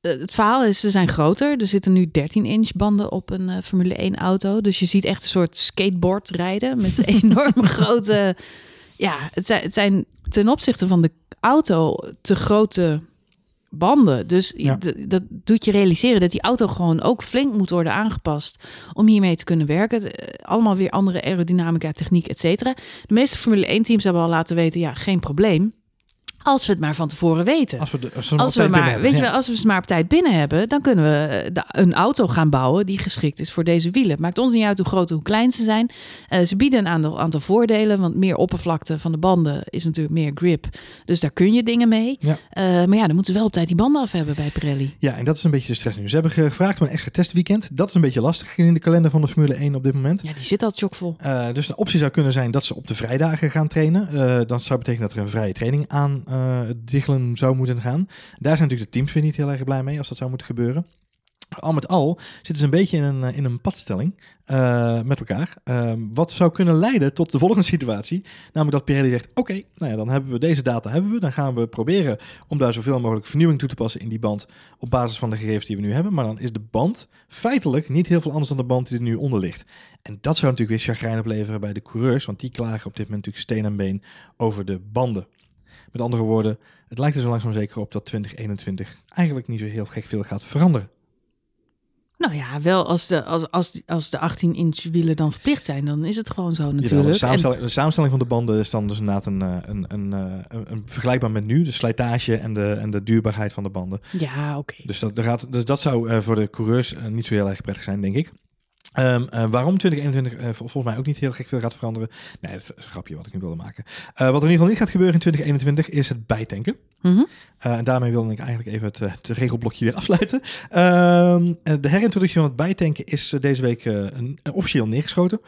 B: Eh, het verhaal is, ze zijn groter. Er zitten nu 13-inch banden op een eh, Formule 1 auto. Dus je ziet echt een soort skateboard rijden met enorme grote... Ja, het zijn, het zijn ten opzichte van de auto te grote banden. Dus
A: Ja.
B: dat doet je realiseren dat die auto gewoon ook flink moet worden aangepast om hiermee te kunnen werken. Eh, Allemaal weer andere aerodynamica, techniek, et cetera. De meeste Formule 1 teams hebben al laten weten, ja, geen probleem. Als we het maar van tevoren weten.
A: Als we, de, als we,
B: Als we maar, weet je
A: hebben,
B: wel, als we ze maar op tijd binnen hebben, dan kunnen we eh, de- een auto gaan bouwen die geschikt is voor deze wielen. Maakt ons niet uit hoe groot of hoe klein ze zijn. Eh, ze bieden een aantal, aantal voordelen, want meer oppervlakte van de banden is natuurlijk meer grip. Dus daar kun je dingen mee.
A: Ja.
B: Eh, maar ja, dan moeten ze wel op tijd die banden af hebben bij Pirelli.
A: Ja, en dat is een beetje de stress nu. Ze hebben gevraagd om een extra testweekend. Dat is een beetje lastig in de kalender van de Formule 1 op dit moment.
B: Ja, die zit al chockvol.
A: Dus een optie zou kunnen zijn dat ze op de vrijdagen gaan trainen. Dat zou betekenen dat er een vrije training aan het diggelen zou moeten gaan. Daar zijn natuurlijk de teams weer niet heel erg blij mee als dat zou moeten gebeuren. Al met al zitten ze een beetje in een, eh, in een padstelling eh, met elkaar. Ehm, wat zou kunnen leiden tot de volgende situatie. Namelijk dat Pirelli zegt, oké, nou ja, dan hebben we deze data hebben we. Dan gaan we proberen om daar zoveel mogelijk vernieuwing toe te passen in die band. Op basis van de gegevens die we nu hebben. Maar dan is de band feitelijk niet heel veel anders dan de band die er nu onder ligt. En dat zou natuurlijk weer chagrijn opleveren bij de coureurs. Want die klagen op dit moment natuurlijk steen en been over de banden. Met andere woorden, het lijkt er zo langzaam zeker op dat 2021 eigenlijk niet zo heel gek veel gaat veranderen.
B: Nou ja, wel als de, als, als, als de 18-inch wielen dan verplicht zijn, dan is het gewoon zo natuurlijk.
A: de,
B: En-
A: samenstelling, de samenstelling van de banden is dan dus inderdaad een, eh, een, een, eh, een, een vergelijkbaar met nu. De slijtage en de, en de duurbaarheid van de banden.
B: ja, oké.
A: Dus dat, gaat, dus dat zou eh, voor de coureurs niet zo heel erg prettig zijn, denk ik. Ehm, eh, waarom 2021 eh, vol- volgens mij ook niet heel gek veel gaat veranderen. Nee, dat is een grapje wat ik nu wilde maken. Eh, wat er in ieder geval niet gaat gebeuren in 2021 is het bijtanken.
B: Mhm.
A: En daarmee wilde ik eigenlijk even het, het regelblokje weer afsluiten. Ehm, eh, de herintroductie van het bijtanken is deze week een, officieel neergeschoten.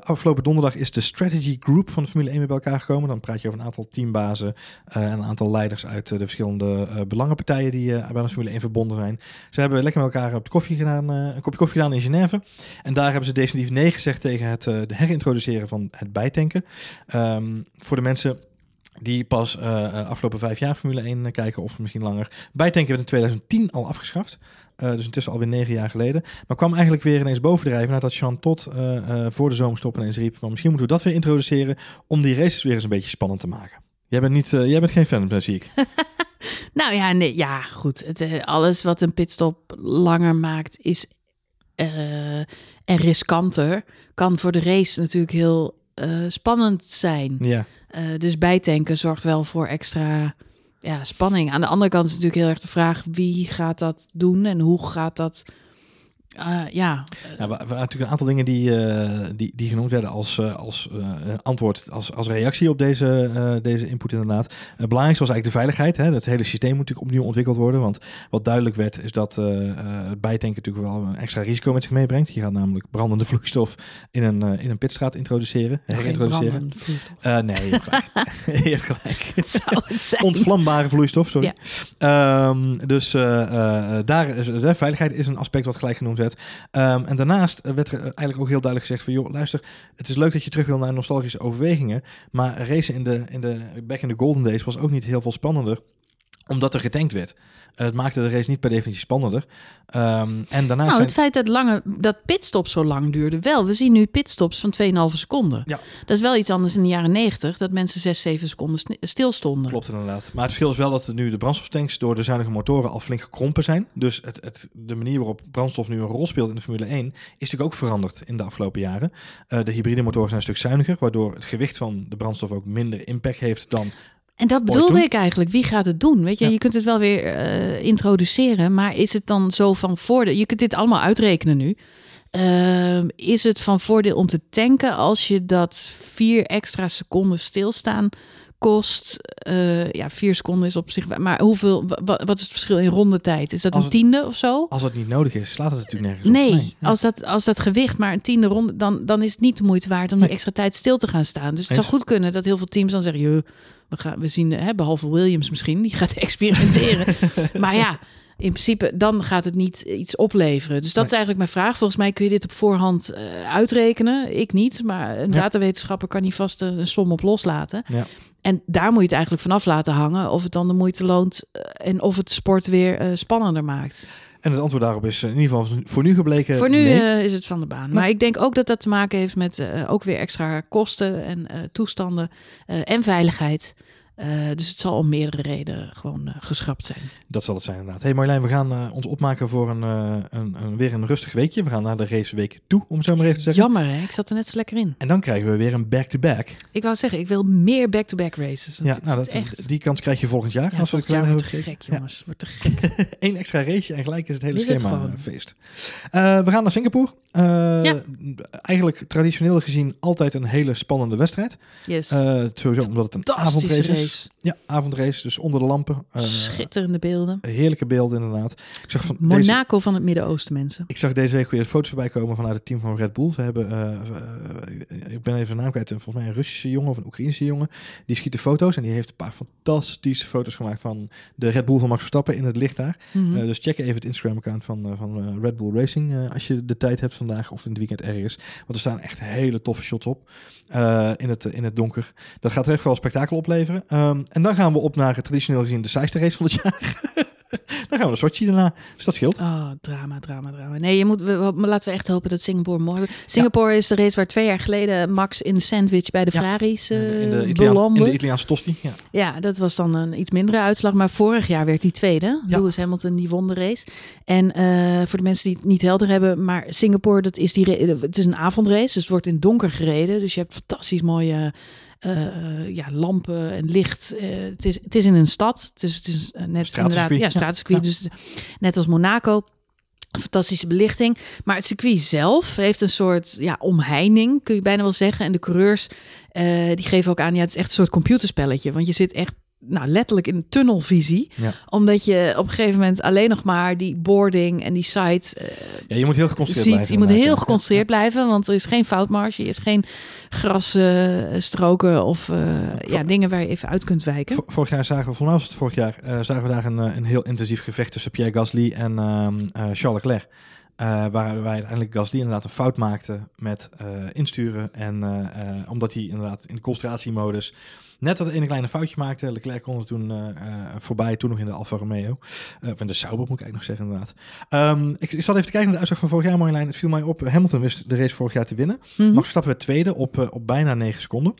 A: Afgelopen donderdag is de strategy group van de Formule 1 weer bij elkaar gekomen. Dan praat je over een aantal teambazen en een aantal leiders uit de verschillende belangenpartijen die bij de Formule 1 verbonden zijn. Ze hebben lekker met elkaar op de koffie gedaan, een kopje koffie gedaan in Genève. En daar hebben ze definitief nee gezegd tegen het eh, herintroduceren van het bijtanken. Ehm, voor de mensen die pas eh, afgelopen vijf jaar Formule 1 kijken of misschien langer. Bijtanken werd in 2010 al afgeschaft. Eh, dus intussen alweer negen jaar geleden. Maar kwam eigenlijk weer ineens bovendrijven nadat Jean Todt eh, eh, voor de zomerstop ineens riep. Maar misschien moeten we dat weer introduceren om die races weer eens een beetje spannend te maken. Jij bent, niet, jij bent geen fan, zie ik.
B: Nou ja, nee, ja, goed. Het, alles wat een pitstop langer maakt is eh, en riskanter, kan voor de race natuurlijk heel eh, spannend zijn.
A: Ja,
B: Eh, dus bijtanken zorgt wel voor extra ja, spanning. Aan de andere kant is natuurlijk heel erg de vraag wie gaat dat doen en hoe gaat dat Uh, ja.
A: ja wa- wa- natuurlijk een aantal dingen die, eh, die, die genoemd werden als, eh, als eh, antwoord, als, als reactie op deze, deze input inderdaad. Het belangrijkste was eigenlijk de veiligheid. Hè. Het hele systeem moet natuurlijk opnieuw ontwikkeld worden. Want wat duidelijk werd is dat het bijtanken natuurlijk wel een extra risico met zich meebrengt. Je gaat namelijk brandende vloeistof in een, in een pitstraat introduceren, herintroduceren. nee, je hebt gelijk. je hebt gelijk.
B: Het zou het zijn.
A: Ontvlambare vloeistof, sorry.
B: Ja.
A: Ehm, dus daar is de veiligheid is een aspect wat gelijk genoemd werd. Ehm, en daarnaast werd er eigenlijk ook heel duidelijk gezegd van joh, luister, het is leuk dat je terug wil naar nostalgische overwegingen, maar racen in de, in de back in the golden days was ook niet heel veel spannender omdat er getankt werd. Eh, het maakte de race niet per definitie spannender. Ehm, en daarnaast
B: Nou,
A: zijn...
B: het feit dat, lange, dat pitstop zo lang duurde wel. We zien nu pitstops van 2,5 seconden.
A: Ja.
B: Dat is wel iets anders in de jaren 90, dat mensen 6, 7 seconden sni- stilstonden.
A: Klopt inderdaad. Maar het verschil is wel dat nu de brandstoftanks door de zuinige motoren al flink gekrompen zijn. Dus het, het, de manier waarop brandstof nu een rol speelt in de Formule 1 is natuurlijk ook veranderd in de afgelopen jaren. Eh, de hybride motoren zijn een stuk zuiniger, waardoor het gewicht van de brandstof ook minder impact heeft dan
B: En dat bedoelde ik eigenlijk. Wie gaat het doen? Weet je,
A: Ja.
B: je kunt het wel weer eh, introduceren, maar is het dan zo van voordeel? Je kunt dit allemaal uitrekenen nu. Ehm, is het van voordeel om te tanken als je dat vier extra seconden stilstaan kost? Eh, ja, vier seconden is op zich. Maar hoeveel? wa- wa- Wat is het verschil in rondetijd? Is dat
A: Als
B: een
A: het-
B: tiende of zo?
A: als het niet nodig is, slaat het natuurlijk nergens op.
B: Nee,
A: Ja.
B: als, dat, als dat gewicht maar een tiende ronde, dan, dan is het niet de moeite waard om
A: Nee.
B: die extra tijd stil te gaan staan. Dus het
A: Eens.
B: zou goed kunnen dat heel veel teams dan zeggen, "Joh, we, gaan, we zien, hè, behalve Williams misschien, die gaat experimenteren. maar ja, in principe, dan gaat het niet iets opleveren. Dus dat is
A: Nee.
B: eigenlijk mijn vraag. Volgens mij kun je dit op voorhand eh, uitrekenen. Ik niet, maar een
A: Ja.
B: datawetenschapper kan hier vast een, een som op loslaten.
A: Ja.
B: En daar moet je het eigenlijk vanaf laten hangen of het dan de moeite loont eh, en of het sport weer eh, spannender maakt.
A: En het antwoord daarop is eh, in ieder geval voor nu gebleken.
B: Voor nu
A: nee.
B: is het van de baan. Maar ik denk ook dat dat te maken heeft met ook weer extra kosten en toestanden en veiligheid. Eh, dus het zal om meerdere redenen gewoon eh, geschrapt zijn.
A: Dat zal het zijn inderdaad. Hey Marjolein, we gaan eh, ons opmaken voor een, een, een, weer een rustig weekje. We gaan naar de raceweek toe, om het zo maar even te zeggen.
B: Jammer hè, ik zat er net zo lekker in.
A: En dan krijgen we weer een back-to-back.
B: Ik wou zeggen, ik wil meer back-to-back races.
A: Ja, nou, dat,
B: het echt.
A: die kans krijg je volgend jaar.
B: Ja,
A: als we
B: volgend
A: het
B: jaar wordt te gek, jongens. Wordt te gek.
A: Eén extra race en gelijk is het hele
B: Is het
A: schema
B: gewoon.
A: een feest. We gaan naar Singapore.
B: Ja.
A: Eigenlijk traditioneel gezien altijd een hele spannende wedstrijd.
B: Yes.
A: Sowieso omdat het een avondrace is. Ja, avondrace, dus onder de lampen. Eh,
B: Schitterende beelden.
A: heerlijke beelden inderdaad. Ik zag, van deze,
B: Monaco van het Midden-Oosten, mensen.
A: ik zag deze week weer foto's voorbij komen vanuit het team van Red Bull. We hebben, eh, eh, ik ben even de naam kwijt, volgens mij een Russische jongen of een Oekraïnse jongen. Die schiet de foto's en die heeft een paar fantastische foto's gemaakt van de Red Bull van Max Verstappen in het licht daar.
B: Mhm.
A: Dus check even het Instagram-account van, van Red Bull Racing als je de tijd hebt vandaag of in het weekend ergens. Want er staan echt hele toffe shots op in, het, in het donker. Dat gaat echt wel spektakel opleveren. Ehm, en dan gaan we op naar eh, traditioneel gezien de saaiste race van het jaar. dan gaan we naar Sochi daarna. Dus dat scheelt.
B: Oh, drama, drama, drama. Nee, je moet, we, laten we echt hopen dat Singapore mooi wordt. Singapore is de race waar twee jaar geleden Max in de sandwich bij de
A: Ja.
B: Ferraris
A: in,
B: eh
A: de, in, de Italiaan- in de Italiaanse tosti. Ja.
B: Ja, dat was dan een iets mindere uitslag. Maar vorig jaar werd hij tweede. Lewis Hamilton die won de race. En eh, voor de mensen die het niet helder hebben, maar Singapore, dat is die het is een avondrace, dus het wordt in donker gereden. Dus je hebt fantastisch mooie eh, eh, ja, lampen en licht. Eh, het, is, het is in een stad, dus het is eh, net inderdaad ja,
A: Ja.
B: straatcircuit. Dus net als Monaco. Fantastische belichting. Maar het circuit zelf heeft een soort ja, omheining, kun je bijna wel zeggen. En de coureurs, die geven ook aan, ja, het is echt een soort computerspelletje. Want je zit echt nou, letterlijk in een tunnelvisie.
A: Ja.
B: Omdat je op een gegeven moment alleen nog maar die boarding en die site eh,
A: ja, je moet heel geconcentreerd
B: ziet.
A: blijven.
B: Je moet heel
A: ja.
B: geconcentreerd blijven, want er is geen foutmarge. Je hebt geen grasstroken of eh, ja, dingen waar je even uit kunt wijken.
A: Vor- Vorig jaar zagen we, volgens het vorig jaar, eh, zagen we daar een, eh, een heel intensief gevecht tussen Pierre Gasly en ehm, eh, Charles Leclerc. Eh, waar wij uiteindelijk Gasly inderdaad een fout maakte met eh, insturen. En eh, omdat hij inderdaad in de concentratiemodus net dat ene kleine foutje maakte. Leclerc kon er toen voorbij, toen nog in de Alfa Romeo. Of in de Sauber moet ik eigenlijk nog zeggen inderdaad. Ehm, ik, ik zat even te kijken naar de uitslag van vorig jaar, Marjolein. Het viel mij op, Hamilton wist de race vorig jaar te winnen.
B: Mhm.
A: Max Verstappen werd tweede op, op bijna 9 seconden.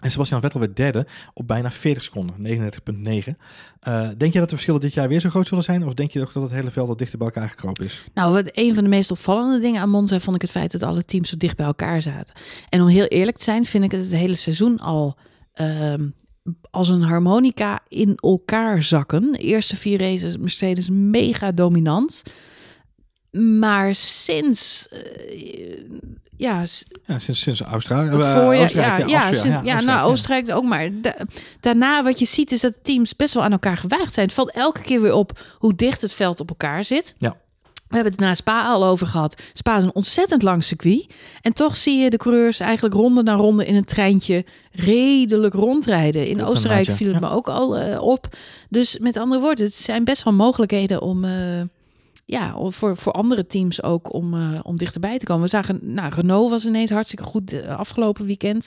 A: En Sebastian Vettel werd derde op bijna 40 seconden, 39,9. Eh, denk je dat de verschillen dit jaar weer zo groot zullen zijn? Of denk je toch dat het hele veld wat dichter bij elkaar gekropen is?
B: Nou, wat een van de meest opvallende dingen aan Monza vond ik het feit dat alle teams zo dicht bij elkaar zaten. En om heel eerlijk te zijn, vind ik het het hele seizoen al ehm, als een harmonica in elkaar zakken. De eerste vier races Mercedes mega dominant. Maar sinds... eh, ja,
A: sinds, sinds Australië. eh,
B: voorjaar,
A: Oostenrijk,
B: ja, ja, sinds- ja, nou. Oostenrijk ook maar. Da- daarna wat je ziet is dat teams best wel aan elkaar gewaagd zijn. Het valt elke keer weer op hoe dicht het veld op elkaar zit.
A: Ja.
B: We hebben het na Spa al over gehad. Spa is een ontzettend lang circuit. En toch zie je de coureurs eigenlijk ronde na ronde in een treintje redelijk rondrijden. In
A: Klopt,
B: Oostenrijk viel het
A: ja.
B: me ook al eh, op. Dus met andere woorden, het zijn best wel mogelijkheden om... ja, voor, voor andere teams ook om, eh, om dichterbij te komen. We zagen, nou, Renault was ineens hartstikke goed eh, afgelopen weekend.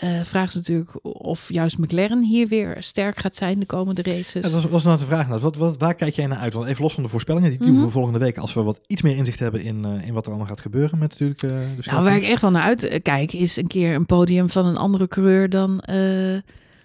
B: Eh vraag is natuurlijk of juist McLaren hier weer sterk gaat zijn de komende races.
A: Ja, dat was, was nou de vraag. nou, Wat, wat, waar kijk jij naar uit? Want even los van de voorspellingen, die doen
B: Mhm.
A: we volgende week als we wat iets meer inzicht hebben in, in wat er allemaal gaat gebeuren met natuurlijk. de
B: nou, waar ik echt wel naar uit eh, kijk, is een keer een podium van een andere coureur dan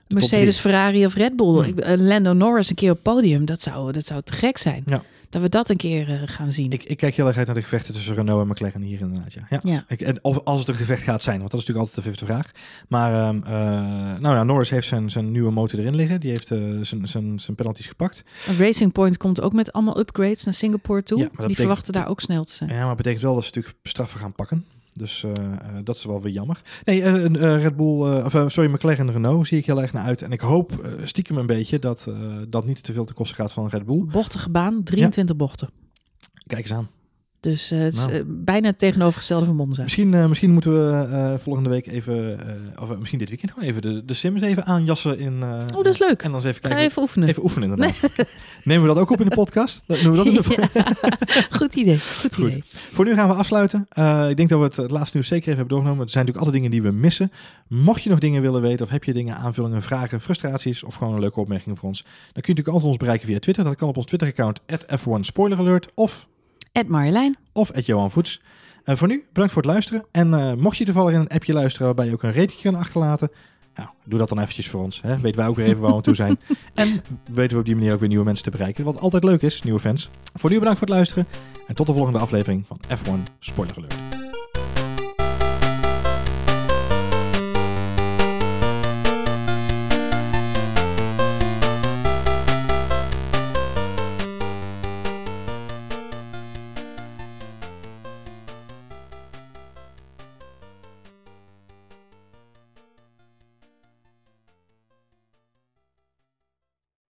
B: Mercedes, Ferrari of Red Bull. Ik, eh, Lando Norris een keer op podium, dat zou, dat zou te gek zijn.
A: Ja.
B: Dat we dat een keer eh, gaan zien.
A: Ik, ik kijk heel erg uit naar de gevechten tussen Renault en McLaren hier inderdaad. Ja. Ja.
B: ja.
A: Ik, en of, als het een gevecht gaat zijn, want dat is natuurlijk altijd de vijfde vraag. Maar ehm, eh, nou ja, Norris heeft zijn, zijn nieuwe motor erin liggen. Die heeft eh, zijn, zijn, zijn penalties gepakt.
B: Racing Point komt ook met allemaal upgrades naar Singapore toe.
A: Ja, maar dat
B: Die
A: betekent-
B: verwachten daar ook snel te zijn.
A: Ja, maar het betekent wel dat ze natuurlijk straffen gaan pakken. Dus eh, eh, dat is wel weer jammer. Nee, een, eh, Red Bull, of sorry, McLaren en Renault zie ik heel erg naar uit. En ik hoop stiekem een beetje dat dat niet te veel te kosten gaat van Red Bull.
B: Bochtige baan, 23 bochten.
A: Kijk eens aan.
B: Dus eh, het is
A: Nou.
B: eh, bijna het tegenovergestelde van Monza.
A: Misschien, eh, misschien moeten we volgende week even, of misschien dit weekend gewoon even de, de Sims even aanjassen in.
B: Oh, dat is leuk.
A: En dan eens even
B: Ga
A: kijken.
B: even oefenen.
A: Even oefenen inderdaad. Nemen we dat ook op in de podcast? Doen we dat in de
B: Ja, goed idee. Goed,
A: Goed.
B: idee.
A: Voor nu gaan we afsluiten. Ik denk dat we het, het laatste nieuws zeker even hebben doorgenomen. Er zijn natuurlijk altijd dingen die we missen. Mocht je nog dingen willen weten of heb je dingen, aanvullingen, vragen, frustraties of gewoon een leuke opmerking voor ons, dan kun je natuurlijk altijd ons bereiken via Twitter. Dat kan op ons Twitter-account @f1spoileralert of
B: Ed Marjolein.
A: of Johan Voets. En voor nu, bedankt voor het luisteren. En eh, mocht je toevallig in een appje luisteren waarbij je ook een rating kan achterlaten, nou, doe dat dan eventjes voor ons. Hè? Weten wij ook weer even waar we aan toe zijn. en weten we op die manier ook weer nieuwe mensen te bereiken. Wat altijd leuk is, nieuwe fans. Voor nu bedankt voor het luisteren. En tot de volgende aflevering van F1 Spoiler Alert.